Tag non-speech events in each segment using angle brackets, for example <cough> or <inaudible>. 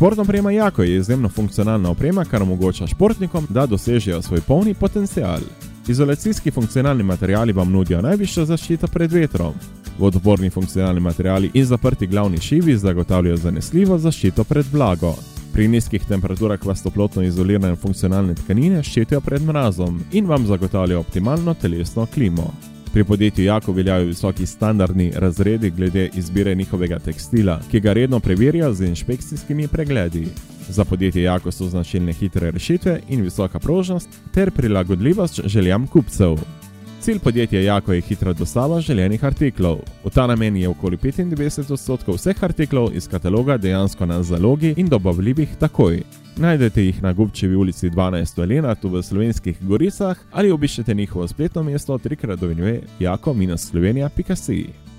Športna oprema Jako je izjemno funkcionalna oprema, kar omogoča športnikom, da dosežejo svoj polni potencial. Izolacijski funkcionalni materiali vam nudijo najvišjo zaščito pred vetrom. Vodoporni funkcionalni materiali in zaprti glavni šivi zagotavljajo zanesljivo zaščito pred vlago. Pri nizkih temperaturah vas toplotno izolirane funkcionalne tkanine ščitijo pred mrazom in vam zagotavljajo optimalno telesno klimo. Pri podjetju Jako veljajo visoki standardni razredi glede izbire njihovega tekstila, ki ga redno preverjajo z inšpekcijskimi pregledi. Za podjetje Jako so značilne hitre rešitve in visoka prožnost ter prilagodljivost željam kupcev. Cilj podjetja Jako je hitra dostava želenih artiklov. V ta namen je okoli 95 odstotkov vseh artiklov iz kataloga dejansko na zalogi in dobavljivih takoj. Najdete jih na Gubčevi ulici 12 Elena tu v slovenskih goricah ali obiščete njihovo spletno mesto trikrat dovinjuje jako-slovenija.si.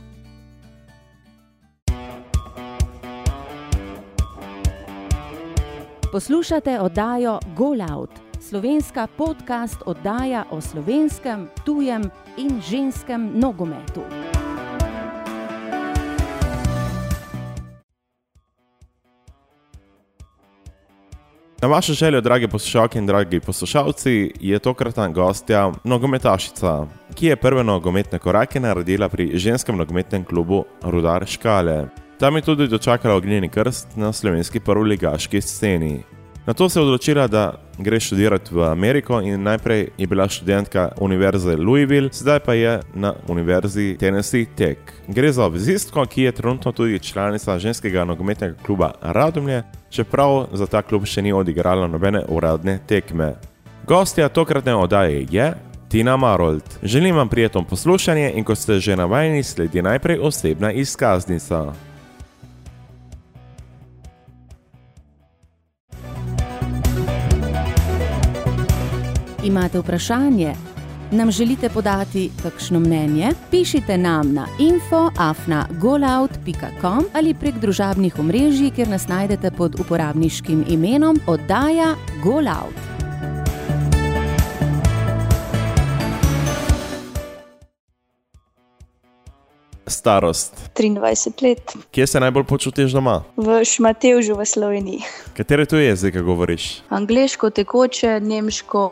Poslušate oddajo Golout, slovenska podcast oddaja o slovenskem, tujem in ženskem nogometu. Na vašo željo, dragi poslušalke in dragi poslušalci, je tokratna gostja nogometašica, ki je prve nogometne korake naredila pri ženskem nogometnem klubu Rudar Škale. Tam je tudi dočakala ognjeni krst na slovenski prvoligaški sceni. Na to se je odločila, da gre študirati v Ameriko in najprej je bila študentka Univerze Louisville, sedaj pa je na Univerzi Tennessee Tech. Gre za obvezistko, ki je trenutno tudi članica ženskega nogometnega kluba Radomlje, čeprav za ta klub še ni odigrala nobene uradne tekme. Gostja tokratne oddaje je Tina Marold. Želim vam prijetno poslušanje in ko ste že navajeni, sledi najprej osebna izkaznica. Imate vprašanje? Nam želite podati kakšno mnenje? Pišite nam na info.afna.golout.com ali prek družabnih omrežij, kjer nas najdete pod uporabniškim imenom oddaja Golout. Starost. 23 let, Kje se najbolj počutiš doma? v Šmatevžu v Sloveniji. Katere tuje jezike govoriš? Angliško, tekoče, nemško,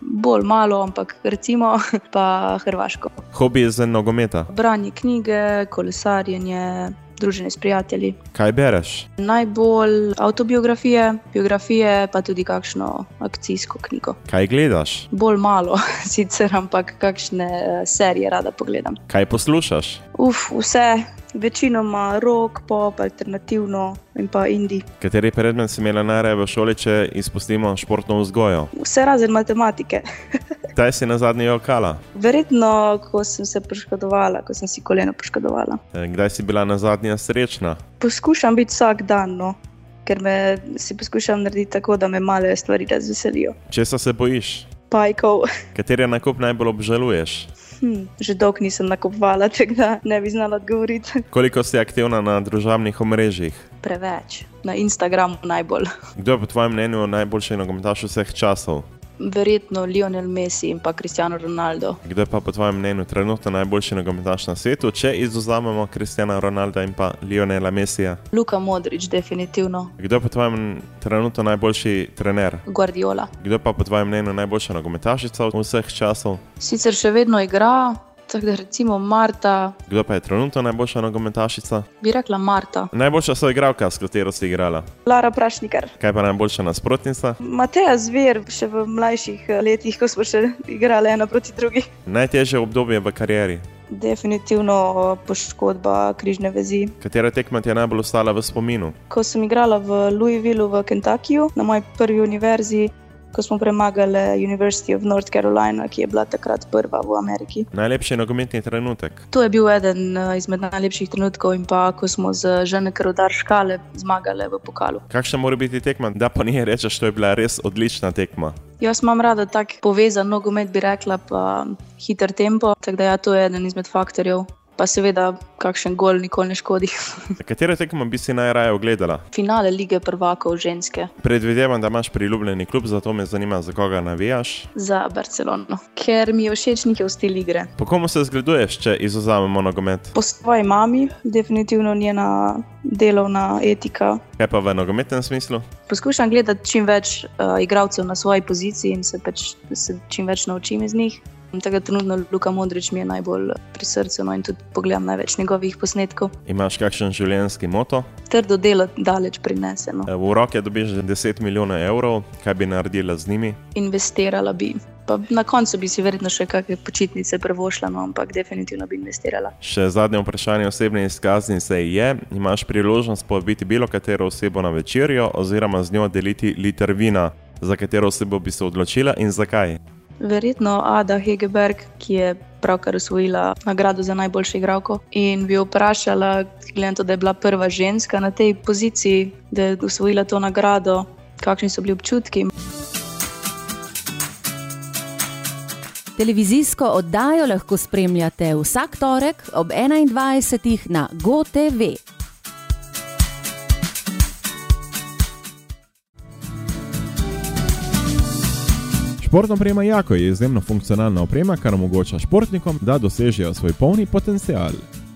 bolj malo, ampak recimo pa hrvaško. Hobi za nogometa. Branje knjige, kolesarjenje, druženje s prijatelji. Kaj bereš? Najbolj avtobiografije, biografije, pa tudi kakšno akcijsko knjigo. Kaj gledaš? Bolj malo, <laughs> sicer, ampak kakšne eh, serije rada pogledam. Kaj poslušaš? Uf, vse, večinoma rock, pop, alternativno in pa indie. Kateri predmet si imela najraje v šoli, če izpustimo športno vzgojo? Vse razen matematike. <laughs> Kdaj si na zadnji jokala? Verjetno, ko sem se poškodovala, ko sem si koleno poškodovala. Eh, Kdaj si bila na zadnji srečna? Poskušam biti vsak dan, no, ker me si poskušam narediti tako, da me male stvari razveselijo. Česa se bojiš? Pajkov, Kateri nakup najbolj obžaluješ? hm, že dolgo nisem nakupovala, tako da ne bi znala odgovoriti. <laughs> Koliko si aktivna na družabnih omrežjih? Preveč, na Instagramu najbolj. Kdo je po tvojem mnenju najboljši nogometaš vseh časov? Verjetno Lionel Messi in pa Cristiano Ronaldo. Kdo je pa po tvojem mnenju trenutno najboljši nogometaš na svetu, če izuzamemo Kristjana Ronalda in pa Lionela Messija? Luka Modrič, definitivno. Kdo je po tvojem trenutno najboljši trener? Guardiola. Kdo je pa po tvojem mnenju najboljša nogometašica vseh časov? Sicer še vedno igra, tako da recimo Marta, Kdo pa je trenutno najboljša nogometašica? bi rekla Marta. Najboljša soigralka, s katero si igrala. Lara Prašnikar. Kaj pa najboljša nasprotnica? Mateja Zver, še v mlajših eh, letih, ko smo še igrali ena proti drugi. Najtežje obdobje v karieri. Definitivno eh, poškodba križne vezi. Katera tekma ti je najbolj ostala v spominu? Ko sem igrala v Louisvillu v Kentuckyju, na moji prvi univerzi, ko smo premagali University of North Carolina, ki je bila takrat prva v Ameriki. Najlepši nogometni trenutek. To je bil eden eh, izmed najlepših trenutkov, in pa ko smo z žene Krudar škale zmagali v pokalu. Kakšna mora biti tekma, da pa njej rečeš, to je bila res odlična tekma? Jaz imam rada tak povezan nogomet, bi rekla, pa hiter tempo. Tako da ja, to je eden izmed faktorjev. Pa seveda, kakšen gol nikoli ne škodi. <laughs> Katere tekme bi si najraje ogledala? Finale lige prvakov ženske. Predvidevam, da imaš priljubljeni klub, zato me zanima, za koga navijaš. Za Barcelono, ker mi je všeč njihov stil igre. Po komu se zgleduješ, če izuzamemo nogomet? Po svoji mami, definitivno njena delovna etika. Kaj pa v nogometnem smislu? Poskušam gledati čim več uh, igralcev na svoji poziciji in se, pač, se čim več naučim iz njih. Tega trenutno Luka Modrič mi je najbolj pri srcu no, in tudi pogledam največ njegovih posnetkov. Imaš kakšen življenjski moto? Trdo delo daleč prineseno. V roke dobiš 10 milijonov evrov, kaj bi naredila z njimi? Investirala bi. Pa na koncu bi si verjetno še kakšne počitnice prevošla, no, ampak definitivno bi investirala. Še zadnje vprašanje osebne izkaznice je: imaš priložnost povabiti bilo katero osebo na večerjo oziroma z njo deliti liter vina, za katero osebo bi se odločila in zakaj? Verjetno Ada Hegeberg, ki je pravkar osvojila nagrado za najboljšo igralko. In bi jo vprašala, glede na to, da je bila prva ženska na tej poziciji, da je osvojila to nagrado, kakšni so bili občutki. Televizijsko oddajo lahko spremljate vsak torek ob 21. na GoTV. Športna oprema Jako je izjemno funkcionalna oprema, kar omogoča športnikom, da dosežejo svoj polni potencial.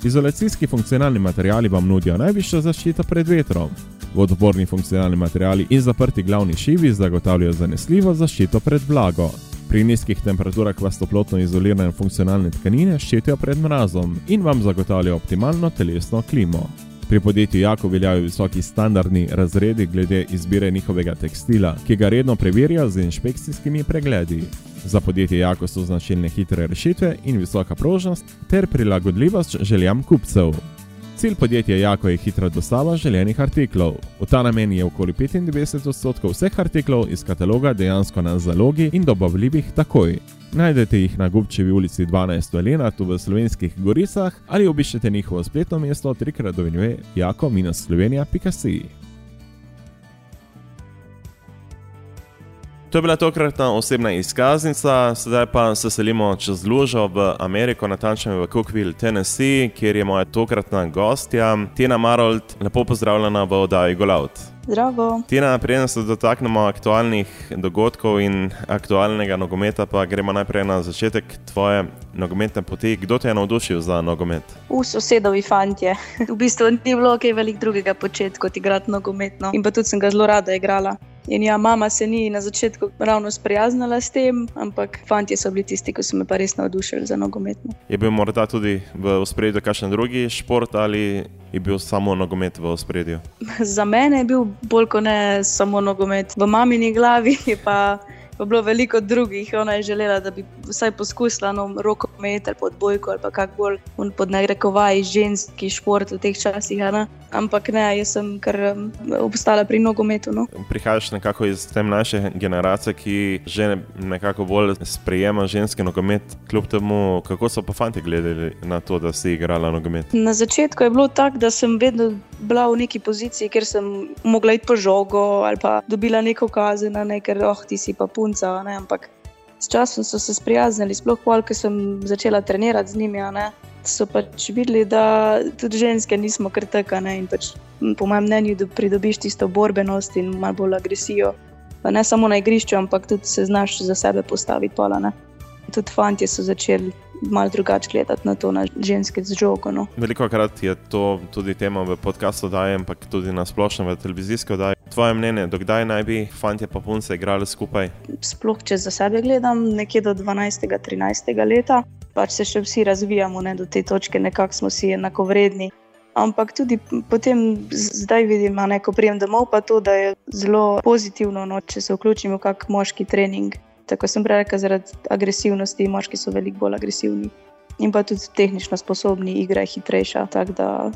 Izolacijski funkcionalni materiali vam nudijo najvišjo zaščito pred vetrom. Vodoporni funkcionalni materiali in zaprti glavni šivi zagotavljajo zanesljivo zaščito pred vlago. Pri nizkih temperaturah vas toplotno izolirane funkcionalne tkanine ščitijo pred mrazom in vam zagotavljajo optimalno telesno klimo. Pri podjetju Jako veljajo visoki standardni razredi glede izbire njihovega tekstila, ki ga redno preverjajo z inšpekcijskimi pregledi. Za podjetje Jako so značilne hitre rešitve in visoka prožnost ter prilagodljivost željam kupcev. Cilj podjetja Jako je hitra dostava željenih artiklov. V ta namen je okoli 95 odstotkov vseh artiklov iz kataloga dejansko na zalogi in dobavljivih takoj. Najdete jih na Gubčevi ulici 12 v Lenartu v slovenskih Goricah ali obiščete njihovo spletno mesto trikrat do vinjuje jako-slovenija.si. To je bila tokratna osebna izkaznica, sedaj pa se selimo čez Lužo v Ameriko, natančneje v Cookville, Tennessee, kjer je moja tokratna gostja, Tina Marold. Lepo pozdravljena v oddaji Golaut. Zdravo. Tina, preden se dotaknemo aktualnih dogodkov in aktualnega nogometa, pa gremo najprej na začetek tvoje nogometne poti. Kdo te je navdušil za nogomet? V sosedovi fantje. V bistvu ni bilo kaj velik drugega početi kot igrati nogometno. In pa tudi sem ga zelo rada igrala. In ja, mama se ni na začetku ravno sprijaznila s tem, ampak fanti so bili tisti, ki so me pa res navdušili za nogometno. Je bil morda tudi v spredju kakšen drugi šport ali je bil samo nogomet v spredju? <laughs> za mene je bil bolj kot ne samo nogomet. V mamini glavi je pa. Pa bilo veliko drugih, ona je želela, da bi vsaj poskusila no, roko meter pod bojko ali kako bolj pod narekovaji ženski šport v teh časih. Ampak ne, jaz sem kar obstala pri nogometu. No. Prihajaš nekako iz te mlajše generacije, ki že nekako bolj sprejema ženski nogomet, kljub temu, kako so pa fanti gledali na to, da si igrala nogomet. Na začetku je bilo tako, da sem vedno bila v neki poziciji, kjer sem mogla iti po žogo ali pa dobila neko kazen, ne, ker oh, ti si pa punca. Ne, ampak s časom so se sprijaznili, sploh pol, ko sem začela trenirati z njimi. So pač videli, da tudi ženske nismo kar tako. Pač, po mojem mnenju, da pridobiš tisto borbenost in malo bolj agresijo. Pa ne samo na igrišču, ampak tudi se znaš za sebe postaviti. Pola, tudi fanti so začeli malo drugače gledati na to, na ženske z žogo. No. Veliko krat je to tudi tema v podkastu, ampak tudi na splošno v televizijski oddaji. Tvoje mnenje, dokdaj naj bi fanti in punce igrali skupaj? Sploh, če za sebe gledam, nekje do 12-13 leta, pač se še vsi razvijamo ne, do te točke, nekako smo si enako vredni. Ampak tudi potem, zdaj vidim, da ko prijem domov, pa to, da je zelo pozitivno, no, če se vključimo v kakšen moški trening. Tako sem prej rekel, zaradi agresivnosti, moški so veliko bolj agresivni in pa tudi tehnično sposobni, igra je hitrejša. Tako da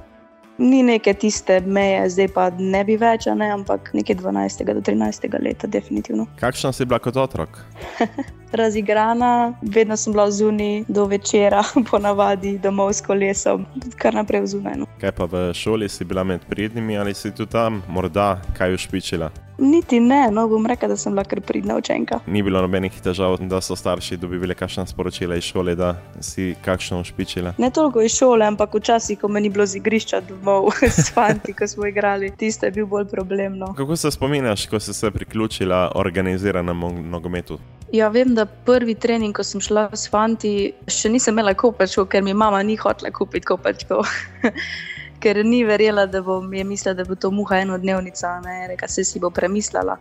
ni neke tiste meje, zdaj pa ne bi več, ne, ampak nekje 12 do 13 leta, definitivno. Kakšna si bila kot otrok? <laughs> Razigrana, vedno sem bila zunaj do večera, <laughs> ponavadi domov s kolesom, kar naprej zunaj. No. Kaj pa v šoli si bila med pridnimi ali si tu tam morda kaj ušpičila? Niti ne, no bom rekel, da sem bila kar pridna učenka. Ni bilo nobenih težav, da so starši dobili kakšna sporočila iz šole, da si kakšno ušpičila. Ne toliko iz šole, ampak včasih, ko me ni bilo z igrišča domov <laughs> s fanti, ko smo igrali, tiste je bil bolj problem. No. Kako se spominjaš, ko si se priključila organiziranemu nogometu? Ja, vem, da prvi trening, ko sem šla s fanti, še nisem imela kopačkov, ker mi mama ni hotela kupiti kopačkov. <laughs> ker ni verjela, da bo, je mislila, da bo to muha enodnevnica, ne, reka se si bo premislila.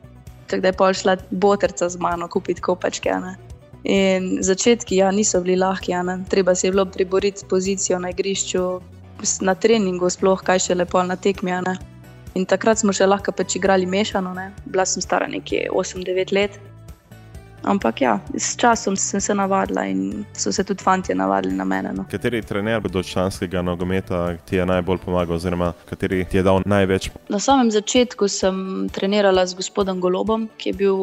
Tako da je pol šla boterca z mano kupiti kopačke. Ne. In začetki ja, niso bili lahki, ne. treba se je bilo priboriti pozicijo na igrišču, na treningu, sploh kaj še lepo na tekmi. In takrat smo še lahko pač igrali mešano, ne. bila sem stara nekje 8-9 let. Ampak ja, s časom sem se navadila in so se tudi fanti navadili na mene. No. Kateri trener do članskega nogometa ti je najbolj pomagal, oziroma kateri ti je dal največ? Na samem začetku sem trenirala z gospodom Golobom, ki je bil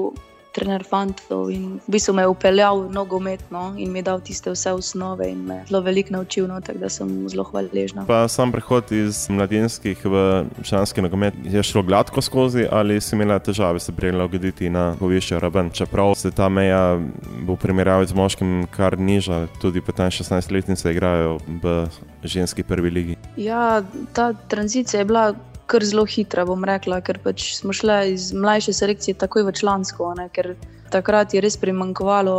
trener fantov in v bistvu me je upeljal nogometno in mi dal tiste vse osnove in me zelo veliko naučil, no, tako da sem zelo hvaležna. Pa sam prehod iz mladinskih v članski nogomet je šlo gladko skozi ali si imela težave se prilagoditi na višjo raven, čeprav se ta meja v primerjavi z moškim kar niža, tudi 15-16 letnice igrajo v ženski prvi ligi. Ja, ta tranzicija je bila kar zelo hitra, bom rekla, ker pač smo šli iz mlajše selekcije takoj v člansko. Ne, ker takrat je res primankovalo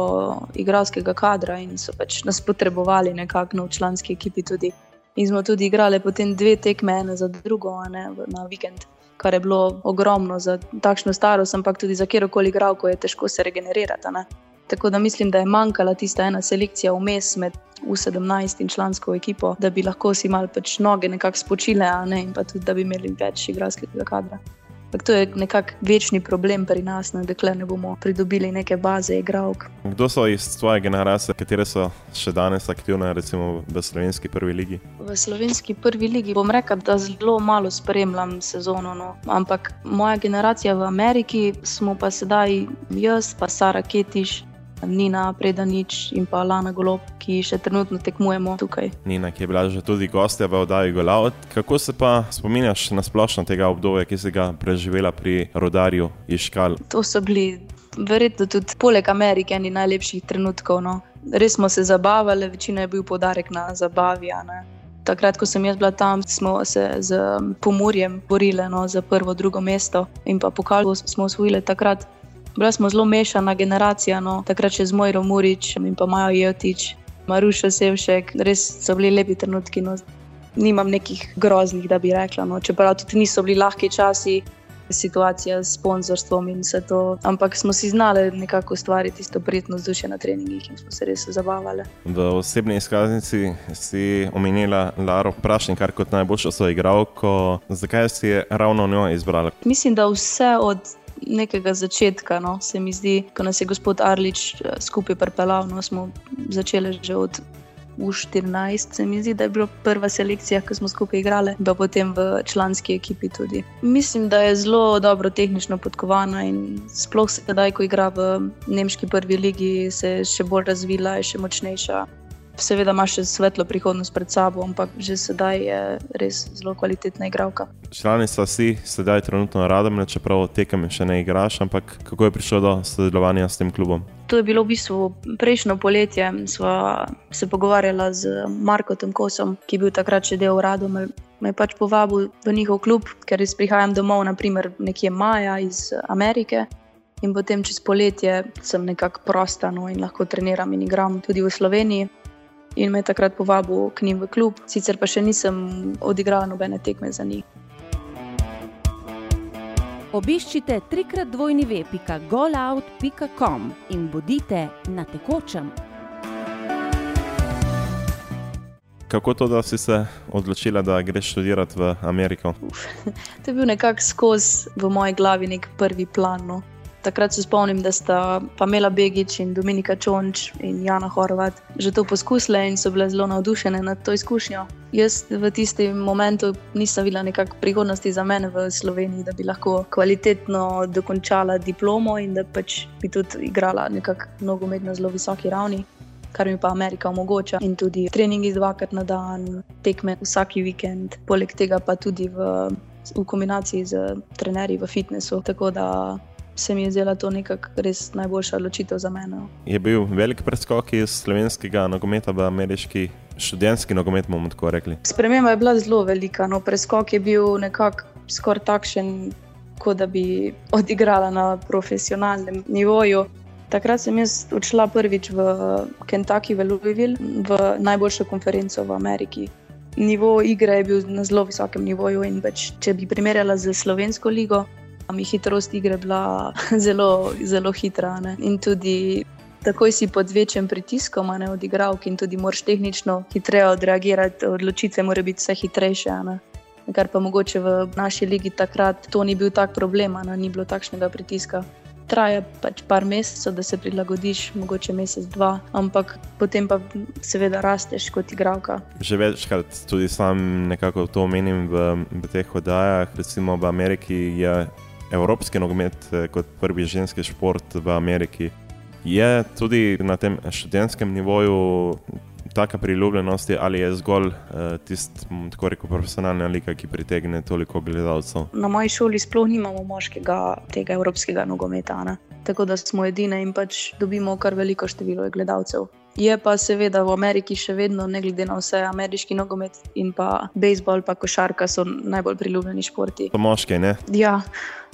igralskega kadra in so pač nas potrebovali nekako v članski ekipi. Tudi. In smo tudi igrali potem dve tekme, ena za drugo, ne, na vikend. Kar je bilo ogromno za takšno starost, ampak tudi za kjerkoli igralko je težko se regenerirati. Ne. Tako da mislim, da je manjkala tista ena selekcija vmes med U17 in člansko ekipo, da bi lahko si mal pač noge nekako spočile, ne, in pa tudi, da bi imeli več igralskega kadra. Tak to je nekako večni problem pri nas, no, dokler ne bomo pridobili neke baze igralk. Kdo so iz tvoje generacije, katere so še danes aktivne, recimo v slovenski prvi ligi? V slovenski prvi ligi bom rekel, da zelo malo spremljam sezono. No. Ampak moja generacija v Ameriki smo pa sedaj jaz, pa Sara Ketiš, Nina Predanič in pa Lana Golob, ki še trenutno tekmujemo tukaj. Nina, ki je bila že tudi gostja v oddaji Golaut. Kako se pa spominjaš na splošno tega obdobja, ki si ga preživela pri rodarju Iškal? To so bili verjetno tudi poleg Amerike eni najlepših trenutkov. No. Res smo se zabavali, večina je bil podarek na zabavi. Takrat, ko sem jaz bila tam, smo se z Pomorjem borili no, za prvo, drugo mesto in pa pokal smo osvojili takrat. Bila smo zelo mešana generacija, no. takrat še z Mojro Murič in pa Majo Jotič, Maruša Sevšek, res so bili lepi trenutki. No. Nimam nekih groznih, da bi rekla. No. Čeprav tudi niso bili lahki časi, situacija s sponzorstvom in vse to. Ampak smo si znali nekako ustvariti isto prijetno vzdušje na treningih in smo se res zabavali. V osebni izkaznici si omenila Laro Prašnik, kar kot najboljšo so igralko. Zakaj si je ravno njo izbrala? Mislim, da vse od nekega začetka. No, se mi zdi, ko nas je gospod Arlič eh, skupaj pripeljal, no, smo začeli že od U14. Se mi zdi, da je bila prva selekcija, ki smo skupaj igrali, pa potem v članski ekipi tudi. Mislim, da je zelo dobro tehnično podkovana in sploh sedaj, ko igra v nemški prvi ligi, se je še bolj razvila, je še močnejša. Seveda ima še svetlo prihodnost pred sabo, ampak že sedaj je res zelo kvalitetna igralka. Članica si sedaj trenutno radom, čeprav tekem še ne igraš, ampak kako je prišlo do sodelovanja s tem klubom? To je bilo v bistvu prejšnjo poletje. Sva se pogovarjala z Markom Kosom, ki je bil takrat še del radom. Me je pač povabil v njihov klub, ker jaz prihajam domov, naprimer nekje maja iz Amerike. In potem čez poletje sem nekako prosta no, in lahko treniram in igram tudi v Sloveniji in me takrat povabil k njim v klub, sicer pa še nisem odigrala nobene tekme za njih. Obiščite trikrat dvojni web.golout.com in bodite na tekočem. Kako to, da si se odločila, da greš študirati v Ameriko? Uf, <laughs> to je bil nekako skozi v moji glavi nek prvi plan. No. Takrat se spomnim, da sta Pamela Begič in Dominika Čonč in Jana Horvat že to poskusile in so bile zelo navdušene nad to izkušnjo. Jaz v tistem momentu nisem videla nekakšne prihodnosti za mene v Sloveniji, da bi lahko kvalitetno dokončala diplomo in da pač bi tudi igrala nekako nogomet na zelo visoki ravni. Kar mi pa Amerika omogoča, in tudi treningi dvakrat na dan, tekme vsak vikend, poleg tega pa tudi v v kombinaciji z trenerji v fitnessu. Tako da se mi je zdela to nekako res najboljša odločitev za mene. Je bil velik preskok iz slovenskega nogometa v ameriški študentski nogomet, bomo tako rekli. Sprememba je bila zelo velika. No, preskok je bil nekako skoraj takšen, kot da bi odigrala na profesionalnem nivoju. Takrat sem jaz odšla prvič v Kentucky, v Louisville, v najboljšo konferenco v Ameriki. Nivo igre je bil na zelo visokem nivoju, in več, če bi primerjala z slovensko ligo, mi hitrost igre bila <laughs> zelo, zelo hitra. Ne? In tudi takoj si pod večjim pritiskom, ne odigral, in tudi moraš tehnično hitreje odreagirati, odločitve morajo biti vse hitrejše. Ne? Kar pa mogoče v naši ligi takrat to ni bil tak problem, ne? ni bilo takšnega pritiska. Traja pač par mesecev, da se prilagodiš, mogoče mesec, dva, ampak potem pa seveda rasteš kot igralka. Že večkrat tudi sam nekako to omenim v, v teh oddajah. Recimo v Ameriki je evropski nogomet eh, kot prvi ženski šport v Ameriki. Je tudi na tem študentskem nivoju taka priljubljenost, ali je zgolj uh, tisti, tako rekoč, profesionalna liga, ki pritegne toliko gledalcev? Na moji šoli sploh nimamo moškega tega evropskega nogometa, ne? tako da smo edine in pač dobimo kar veliko število gledalcev. Je pa seveda v Ameriki še vedno, ne glede na vse, ameriški nogomet in pa bejzbol, pa košarka so najbolj priljubljeni športi. To moške, ne? Ja.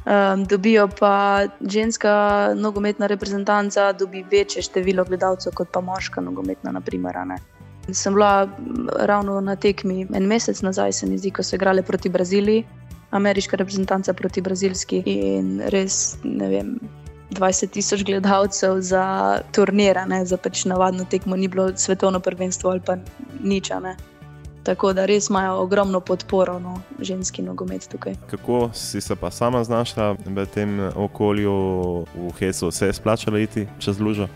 Um, dobijo pa ženska nogometna reprezentanca, dobi večje število gledalcev kot pa moška nogometna. Naprimer, sem bila ravno na tekmi en mesec nazaj, se mi zdi, ko so igrali proti Braziliji, ameriška reprezentanca proti brazilski in res ne vem. 20 tisoč gledalcev za turnirane, za pač navadno tekmo, ni bilo svetovno prvenstvo ali pa nič. Tako da res imajo ogromno podporo, no, ženski nogomet tukaj. Kako si se pa sama znašla v tem okolju, v Hesu, se je splačalo iti čez lužo?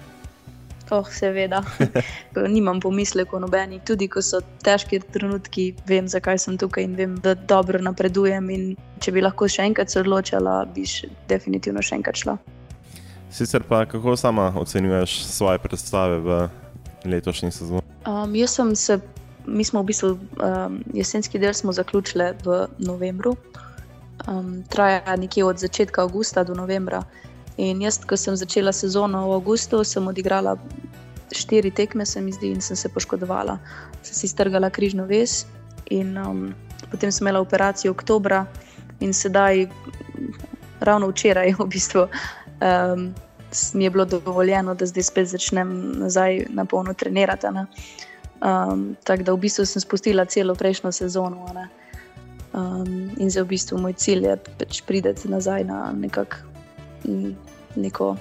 Oh, seveda, <laughs> nimam pomislekov nobenih. Tudi ko so težki trenutki, vem, zakaj sem tukaj in vem, da dobro napredujem. Če bi lahko še enkrat se odločila, bi še definitivno še enkrat šla. Sicer pa kako sama ocenjuješ svoje predstave v letošnji sezoni? Um, jaz sem se mi smo v bistvu um, jesenski del zaključili v novembru, um, traja nekje od začetka avgusta do novembra. In jaz, ko sem začela sezono v avgustu, sem odigrala štiri tekme, se mi zdi, in sem se poškodovala. Sem si strgala križno vez, in um, potem sem imela operacijo oktobra, in sedaj, ravno včeraj, <laughs> v bistvu. Um, Mi je bilo dovoljeno, da zdaj spet začnem nazaj na polno trenirati. Um, tako da v bistvu sem spustila celo prejšnjo sezono. Ne? Um, in zdaj v bistvu moj cilj je pač priti nazaj na nekak, neko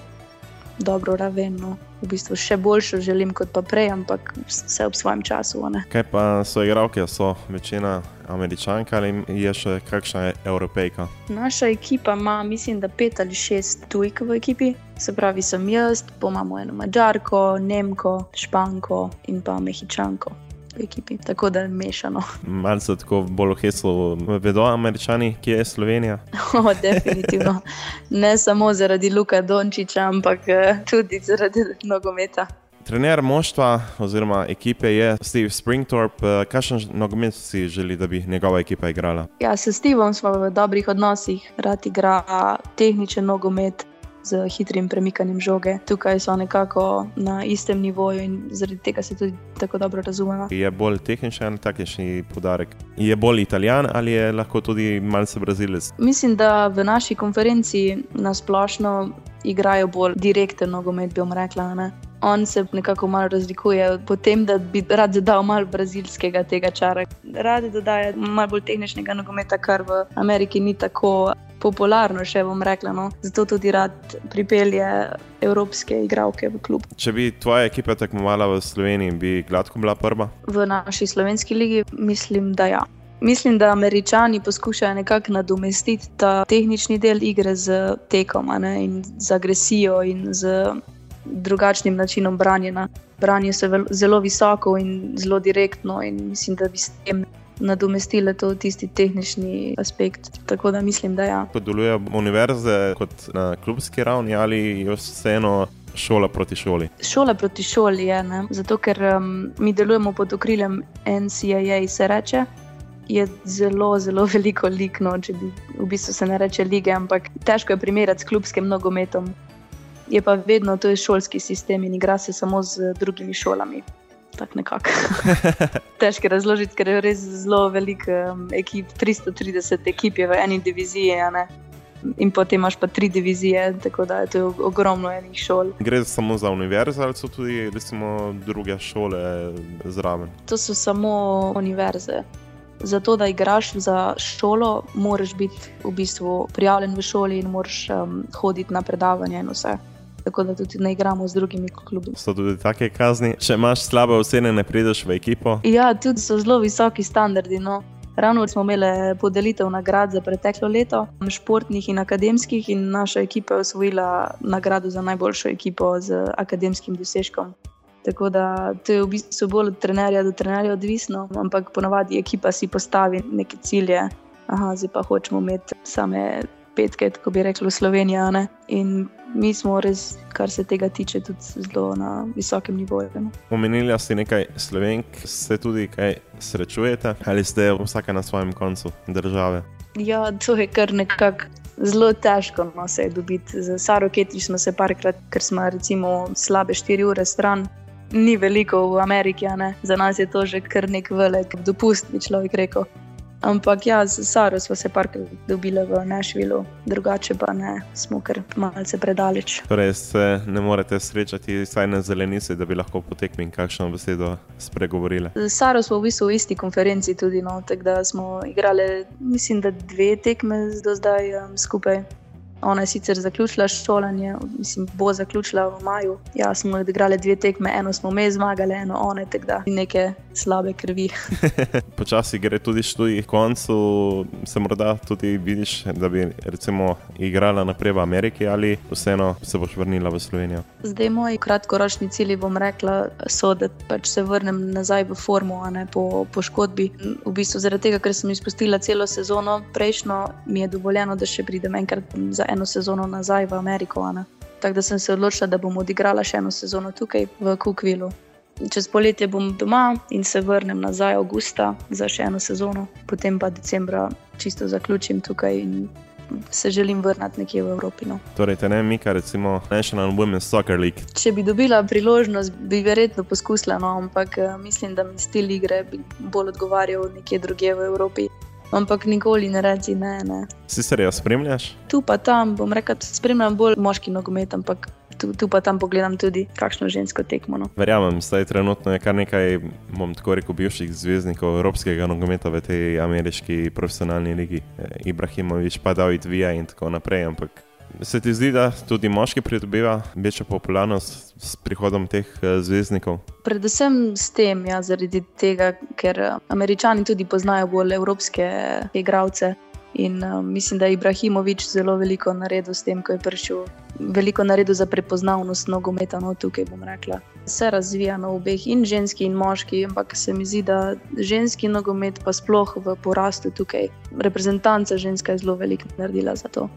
dobro raven. No? V bistvu še boljšo želim kot pa prej, ampak vse ob svojem času. Ne? Kaj pa so igralke, so večina američanka ali je še kakšna evropejka? Naša ekipa ima, mislim, da pet ali šest tujk v ekipi. Se pravi, sem jaz, pa imamo eno mačarko, nemko, španko in pa mehičanko. Ekipi, tako da je mešano. Malce tako bolj heslo, vedo američani, kje je Slovenija? <laughs> O, definitivno. Ne samo zaradi Luka Dončiča, ampak eh, tudi zaradi nogometa. Trener moštva oziroma ekipe je Steve Springthorpe. Eh, kakšen nogomet si želi, da bi njegova ekipa igrala? Ja, s Stevom smo v dobrih odnosih, rad igra tehničen nogomet. Z hitrim premikanjem žoge. Tukaj so nekako na istem nivoju in zaradi tega se tudi tako dobro razumemo. Je bolj tehničen, takšni podarek. Je bolj italijan ali je lahko tudi malce brazilec? Mislim, da v naši konferenci na splošno igrajo bolj direkten nogomet, bi vam rekla. Ne? On se nekako malo razlikuje po tem, da bi rad dodal malo brazilskega tega čara. Rad dodaja malo bolj tehničnega nogometa, kar v Ameriki ni tako popularno, še bom rekla. No. Zato tudi rad pripelje evropske igralke v klub. Če bi tvoja ekipa tekmovala v Sloveniji, bi gladko bila prva? V naši slovenski ligi mislim, da ja. Mislim, da američani poskušajo nekako nadomestiti ta tehnični del igre z tekom ne, in z agresijo in z drugačnim načinom branjenja. Branje se zelo visoko in zelo direktno, in mislim, da bi s tem nadomestile to tisti tehnični aspekt. Tako da mislim, da ja. Kot deluje univerze, kot na klubski ravni ali je vseeno. Šola proti šoli. Šola proti šoli je, ne? zato ker um, mi delujemo pod okriljem NCAA, se reče, je zelo, zelo <laughs> veliko likno, če bi v bistvu se ne reče lige, ampak težko je primerjati s klubskim nogometom. Je pa vedno to je šolski sistem in igra se samo z drugimi šolami. Tako nekako. <laughs> Težko razložiti, ker je res zelo veliko um, ekip, 330 ekip je v eni diviziji. In potem imaš pa tri divizije, tako da je to ogromno enih šol. Gre samo za univerze ali so tudi recimo, druge šole zraven? To so samo univerze. Zato, da igraš za šolo, moraš biti v bistvu prijavljen v šoli in moraš um, hoditi na predavanja in vse. Tako da tudi ne igramo z drugimi klubi. So tudi take kazni, če imaš slabe ocene, ne prideš v ekipo? Ja, tudi so zelo visoki standardi. No. Ravno smo imeli podelitev nagrad za preteklo leto, športnih in akademskih, in naša ekipa je osvojila nagrado za najboljšo ekipo z akademskim dosežkom. Tako da to je v bistvu bolj od trenerja do trenerja odvisno, ampak ponavadi ekipa si postavi neke cilje. Aha, zdaj pa hočemo imeti same petke, tako bi rekli, Slovenija. Ne? In mi smo res, kar se tega tiče, tudi zelo na visokem nivoju. No. Omenili ste nekaj slovenk, se tudi kaj srečujete ali ste vsake na svojem koncu države? Ja, to je kar nekako. Zelo težko no, se je dobiti. Z Saro Ketri smo se parkrat, ker smo recimo slabe 4 ure stran. Ni veliko v Ameriki, za nas je to že kar nek velik dopust, bi človek rekel. Ampak ja, z Saro smo se parkrat dobili v Nešvilu, drugače pa ne, smo kar malce predaleč. Torej, se ne morete srečati, saj na zelenici, da bi lahko potekmi in kakšno besedo spregovorili. Z Saro smo v bistvu v isti konferenci tudi, no, tako da smo igrali, mislim, da dve tekme do zdaj um, skupaj. Ona je sicer zaključila šolanje, mislim, bo zaključila v maju. Ja, smo odigrali dve tekme, eno smo mi zmagali, eno one, tako da neke slabe krvi. <laughs> Počasi gre tudi študij, koncu se morda tudi vidiš, da bi recimo igrala naprej v Ameriki ali vseeno se boš vrnila v Slovenijo. Zdaj moji kratkoročni cilji, bom rekla, so, da pač se vrnem nazaj v formu, a ne po poškodbi. V bistvu zaradi tega, ker sem izpustila celo sezono, prejšnjo mi je dovoljeno, da še pridem enkrat za eno sezono nazaj v Ameriko. Tako da sem se odločila, da bom odigrala še eno sezono tukaj v Kukvilu. Čez poletje bom doma in se vrnem nazaj avgusta za še eno sezono, potem pa decembra čisto zaključim tukaj in se želim vrniti nekje v Evropi. No. Torej, te ne mika, recimo National Women's Soccer League. Če bi dobila priložnost, bi verjetno poskusila, no, ampak eh, mislim, da mi stil igre bi bolj odgovarjal nekje drugje v Evropi ampak nikoli ne reči ne. ne. Si se res spremljaš? Tu pa tam, bom rekel, spremljam bolj moški nogomet, ampak tu, tu pa tam pogledam tudi kakšno žensko tekmo. No. Verjamem, zdaj trenutno je kar nekaj, bom tako rekel, bivših zvezdnikov evropskega nogometa v tej ameriški profesionalni ligi. Ibrahimovič, pa David Vija in tako naprej. Ampak Se ti zdi, da tudi moški pridobiva večjo popularnost s prihodom teh eh, zvezdnikov? Predvsem s tem, ja, zaradi tega, ker eh, američani tudi poznajo bolj evropske igralce. In uh, mislim, da je Ibrahimovič zelo veliko naredil s tem, ko je prišel. Veliko naredil za prepoznavnost nogometa, no tukaj bom rekla. Se razvija na obeh, in ženski, in moški, ampak se mi zdi, da ženski nogomet, pa sploh v porastu tukaj, reprezentanca ženska je zelo veliko naredila za to.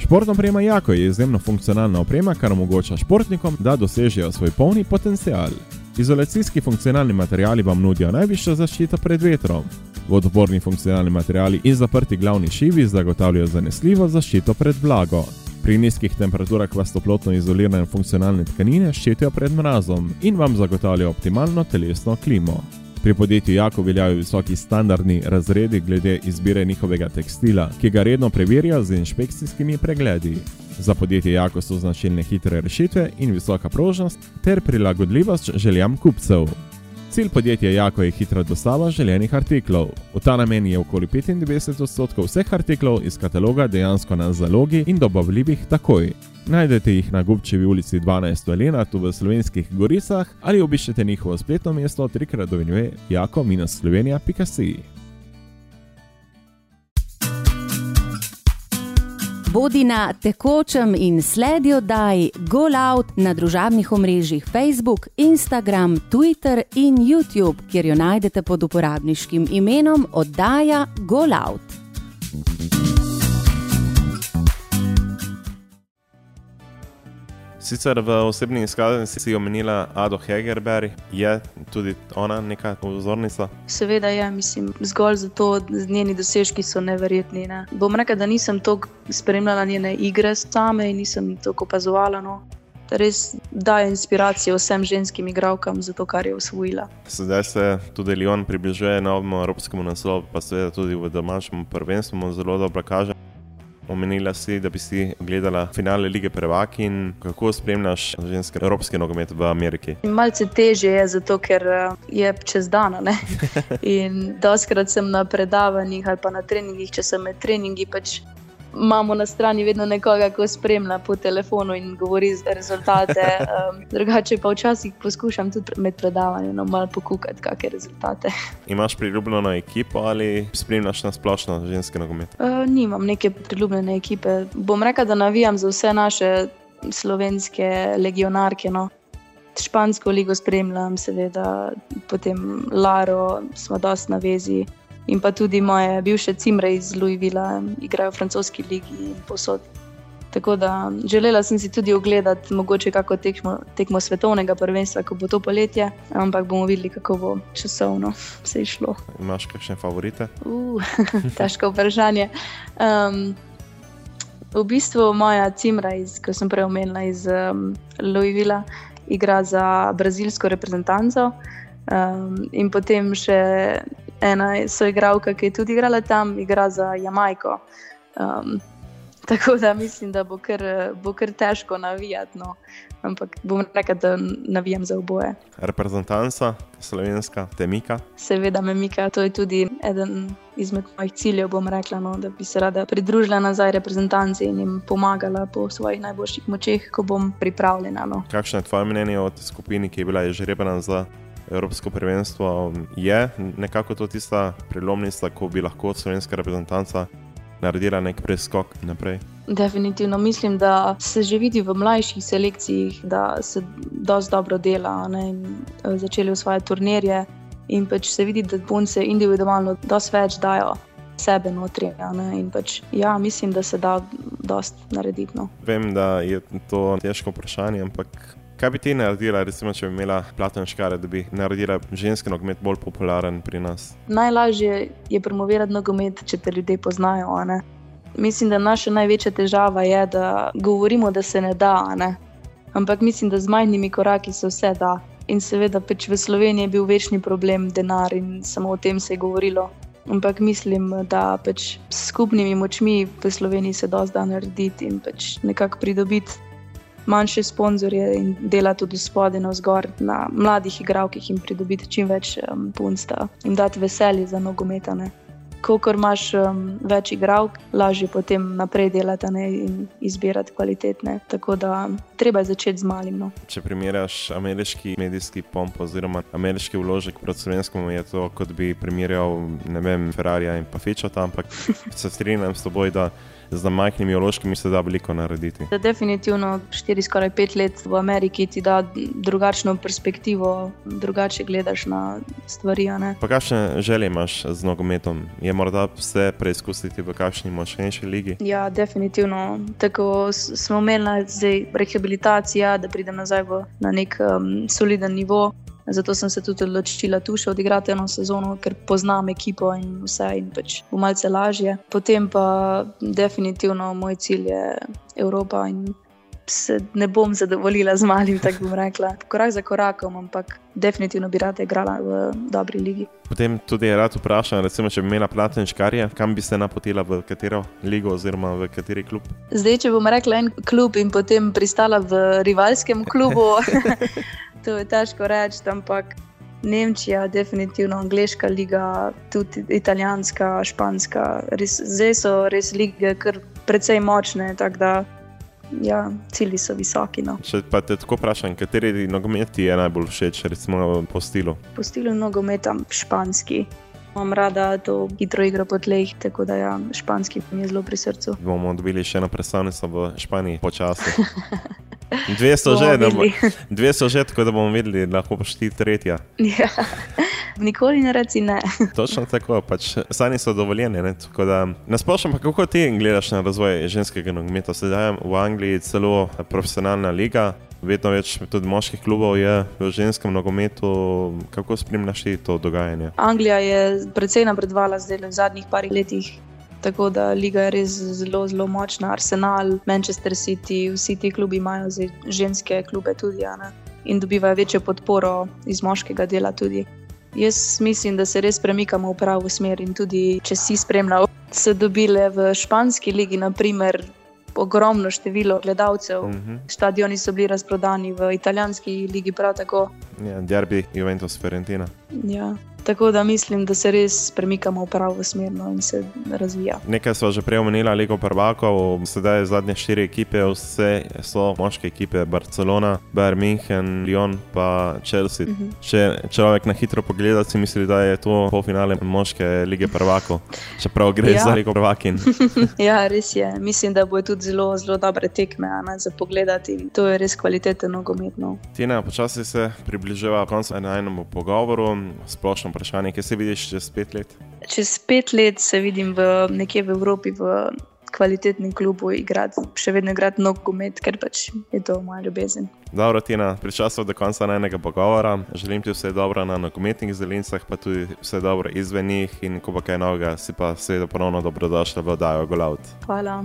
Športna oprema Jako je izjemno funkcionalna oprema, kar omogoča športnikom, da dosežejo svoj polni potencial. Izolacijski funkcionalni materiali vam nudijo najvišjo zaščito pred vetrom. Vodoporni funkcionalni materiali in zaprti glavni šivi zagotavljajo zanesljivo zaščito pred vlago. Pri nizkih temperaturah vas toplotno izolirane funkcionalne tkanine ščitijo pred mrazom in vam zagotavljajo optimalno telesno klimo. Pri podjetju Jako veljajo visoki standardni razredi glede izbire njihovega tekstila, ki ga redno preverjajo z inšpekcijskimi pregledi. Za podjetje Jako so značilne hitre rešitve in visoka prožnost ter prilagodljivost željam kupcev. Cilj podjetja Jako je hitra dostava željenih artiklov. V ta namen je okoli 95 odstotkov vseh artiklov iz kataloga dejansko na zalogi in dobavljivih takoj. Najdete jih na Gubčevi ulici 12 Elena, tu v slovenskih goricah, ali obiščete njihovo spletno mesto trikrat dovinjuje jako-slovenija.si. Bodi na tekočem in sledi oddaji GoLout na družabnih omrežjih Facebook, Instagram, Twitter in YouTube, kjer jo najdete pod uporabniškim imenom oddaja GoLout. Sicer v osebni izkaznici si omenila Ado Hegerberg, je tudi ona neka vzornica? Seveda je, mislim, zgolj zato, njeni dosežki so neverjetni. Ne. Bom rekel, da nisem toliko spremljala njene igre same in nisem toliko opazovala. No. Res daje inspiracijo vsem ženskim igralkam za to, kar je usvojila. Sedaj se tudi Lyon približuje novemu evropskemu naslovu, pa seveda tudi v domačem prvenstvu zelo dobro kaže. Omenila si, da bi si gledala finale lige Prvaki in kako spremljaš ženske evropske nogomet v Ameriki. Malce teže je, zato ker eh, je čez dan. <laughs> In doskrat sem na predavanjih ali pa na treningih, če sem med treningi. Pač imamo na strani vedno nekoga, ki spremlja po telefonu in govori za rezultate. <laughs> Um, drugače pa včasih poskušam tudi med predavanjem no, malo pokukati, kakšne rezultate. Imaš priljubljeno ekipo ali spremljaš na splošno ženske nogomet? Uh, nimam neke priljubljene ekipe. Bom rekel, da navijam za vse naše slovenske legionarke. No. Špansko ligo spremljam, seveda, potem Laro, smo dosti na vezi in pa tudi moje bivše cimre iz Louisvilla igrajo v francoski ligi in posod. Tako da želela sem si tudi ogledati, mogoče kako tekmo, tekmo svetovnega prvenstva, ko bo to poletje, ampak bomo videli, kako bo časovno se išlo. Imaš kakšne favorite? Uh, <laughs> težko vprašanje. Um, v bistvu moja cimra, ki sem prej omenila iz um, Louisvilla, igra za brazilsko reprezentanco. Um, in potem še ena soigralka, ki je tudi igrala tam, igra za Jamajko. Um, <laughs> tako da mislim, da bo kar, bo kar težko navijati. No. Ampak bom rekel, da navijam za oboje. Reprezentanca, slovenska, te Mika. Seveda me Mika, to je tudi eden izmed mojih ciljev. Bom rekla, no, da bi se rada pridružila nazaj reprezentanci in jim pomagala po svojih najboljših močeh, ko bom pripravljena. No. Kakšno je tvoje mnenje o tej skupini, ki je bila že rebena za Evropsko prvenstvo je nekako to tista prelomnica, ko bi lahko slovenska reprezentanca naredila nek preskok naprej. Definitivno mislim, da se že vidi v mlajših selekcijah, da se dosti dobro dela ne, in eh, začeli usvajati turnirje. In pač se vidi, da punce individualno dosti več dajo sebe notri. Pač, ja, mislim, da se da dosti narediti. No. Vem, da je to težko vprašanje, ampak Kaj bi ti naredila, recimo, če bi imela platno škare, da bi naredila ženski nogomet bolj popularen pri nas? Najlažje je promovirati nogomet, če te ljudje poznajo. Mislim, da naša največja težava je, da govorimo, da se ne da. Ne? Ampak mislim, da z majhnimi koraki se vse da. In seveda, pač v Sloveniji je bil večni problem denar in samo o tem se je govorilo. Ampak mislim, da pač s skupnimi močmi v Sloveniji se da zdaj narediti in pač nekako pridobiti manjše sponzorje in dela tudi spodaj na vzgor na mladih igralkih in pridobiti čim več um, punsta in dati veselje za nogometane. Ko imaš um, več igralk, lažje potem naprej delati ne, in izbirati kvalitetne. Tako da treba začeti z malim. No. Če primerjaš ameriški medijski pomp oziroma ameriški vložek proti slovenskemu, je to kot bi primerjal Ferrari in pa Fičota, ampak <laughs> se strinjam s toboj, da z majhnimi ološkimi se da veliko narediti. Da definitivno 4, skoraj 5 let v Ameriki ti da drugačno perspektivo, drugače gledaš na stvari. Pa kakšne želje imaš z nogometom? Je morda vse preizkusiti v kakšni močnejši ligi? Ja, definitivno. Tako smo imeli zdaj rehabilitacijo, da pridem nazaj na nek um, soliden nivo. Zato sem se tudi odločila tu še odigrati eno sezono, ker poznam ekipo in vse, in pač bo malce lažje. Potem pa definitivno moj cilj je Evropa in se ne bom zadovoljila z malim, tako bom rekla. Korak za korakom, ampak definitivno bi rada igrala v dobri ligi. Potem tudi je rad vprašal, recimo, če bi imela platne škarje, kam bi se napotila, v katero ligo oziroma v kateri klub. Zdaj, če bom rekla en klub in potem pristala v rivalskem klubu. <laughs> To je težko reči, ampak Nemčija, definitivno angliška liga, tudi italijanska, španska. Res, zdaj so res lige, kar precej močne. Da, ja, cilji so visoki. No. Če pa te tako vprašam, kateri nogomet ti je najbolj všeč, recimo po stilu? Po stilu nogometa španski. Imam rada to hitro igro po tleh, tako da ja, španski mi je zelo pri srcu. Bomo dobili še eno predstavnico v Španiji, počasi. <laughs> 200 že, da bo, videli. <laughs> 200 že, tako da bomo videli, lahko pa šti tretja. Ja. <laughs> Nikoli ne reci ne. <laughs> Točno tako, pač sanje so dovoljene. Da- Nasplošno kako ti gledaš na razvoj ženskega nogometa? Sedaj je v Angliji celo profesionalna liga, vedno več tudi moških klubov je v ženskem nogometu. Kako spremljaš ti to dogajanje? Anglija je precej napredovala zdaj v zadnjih parih letih. Tako da liga je res zelo, zelo močna. Arsenal, Manchester City, vsi ti klubi imajo zdaj ženske klube tudi a ne? in dobivajo večjo podporo iz moškega dela tudi. Jaz mislim, da se res premikamo v pravo smer in tudi, če si spremljal, so dobile v španski ligi, naprimer, ogromno število gledalcev. Uh -huh. Stadioni so bili razprodani, v italijanski ligi prav tako. ja, derbi Juventus Fiorentina. Ja. Tako da mislim, da se res premikamo v pravo smer no, in se razvija. Nekaj smo že prej omenili, Ligo prvakov, sedaj zadnje štiri ekipe, vse so moške ekipe, Barcelona, Bayern München, Lyon pa Chelsea. Uh Mhm. -huh. Če človek na hitro pogleda, si misli, da je to polfinale moške lige prvakov, čeprav gre ja. Za Ligo prvakin. <laughs> Ja, res je. Mislim, da bo tudi zelo, zelo dobre tekme ne, za pogledati. in To je res kvaliteten nogomet. No. Tina, počasi se približuje koncu enemu pogovoru, splošno vprašanje, kje se vidiš čez pet let? Čez pet let se vidim v, nekje v Evropi, v kvalitetnem klubu, igrati, še vedno igrati nogomet, ker pač je to moja ljubezen. Dobro, Tina, pričasov do konca enega pogovora. Želim ti vse dobro na nogometnih zelincah, pa tudi vse dobro izven njih in ko bo kaj novega, si pa seveda ponovno dobrodošla v oddajo Golaut. Hvala.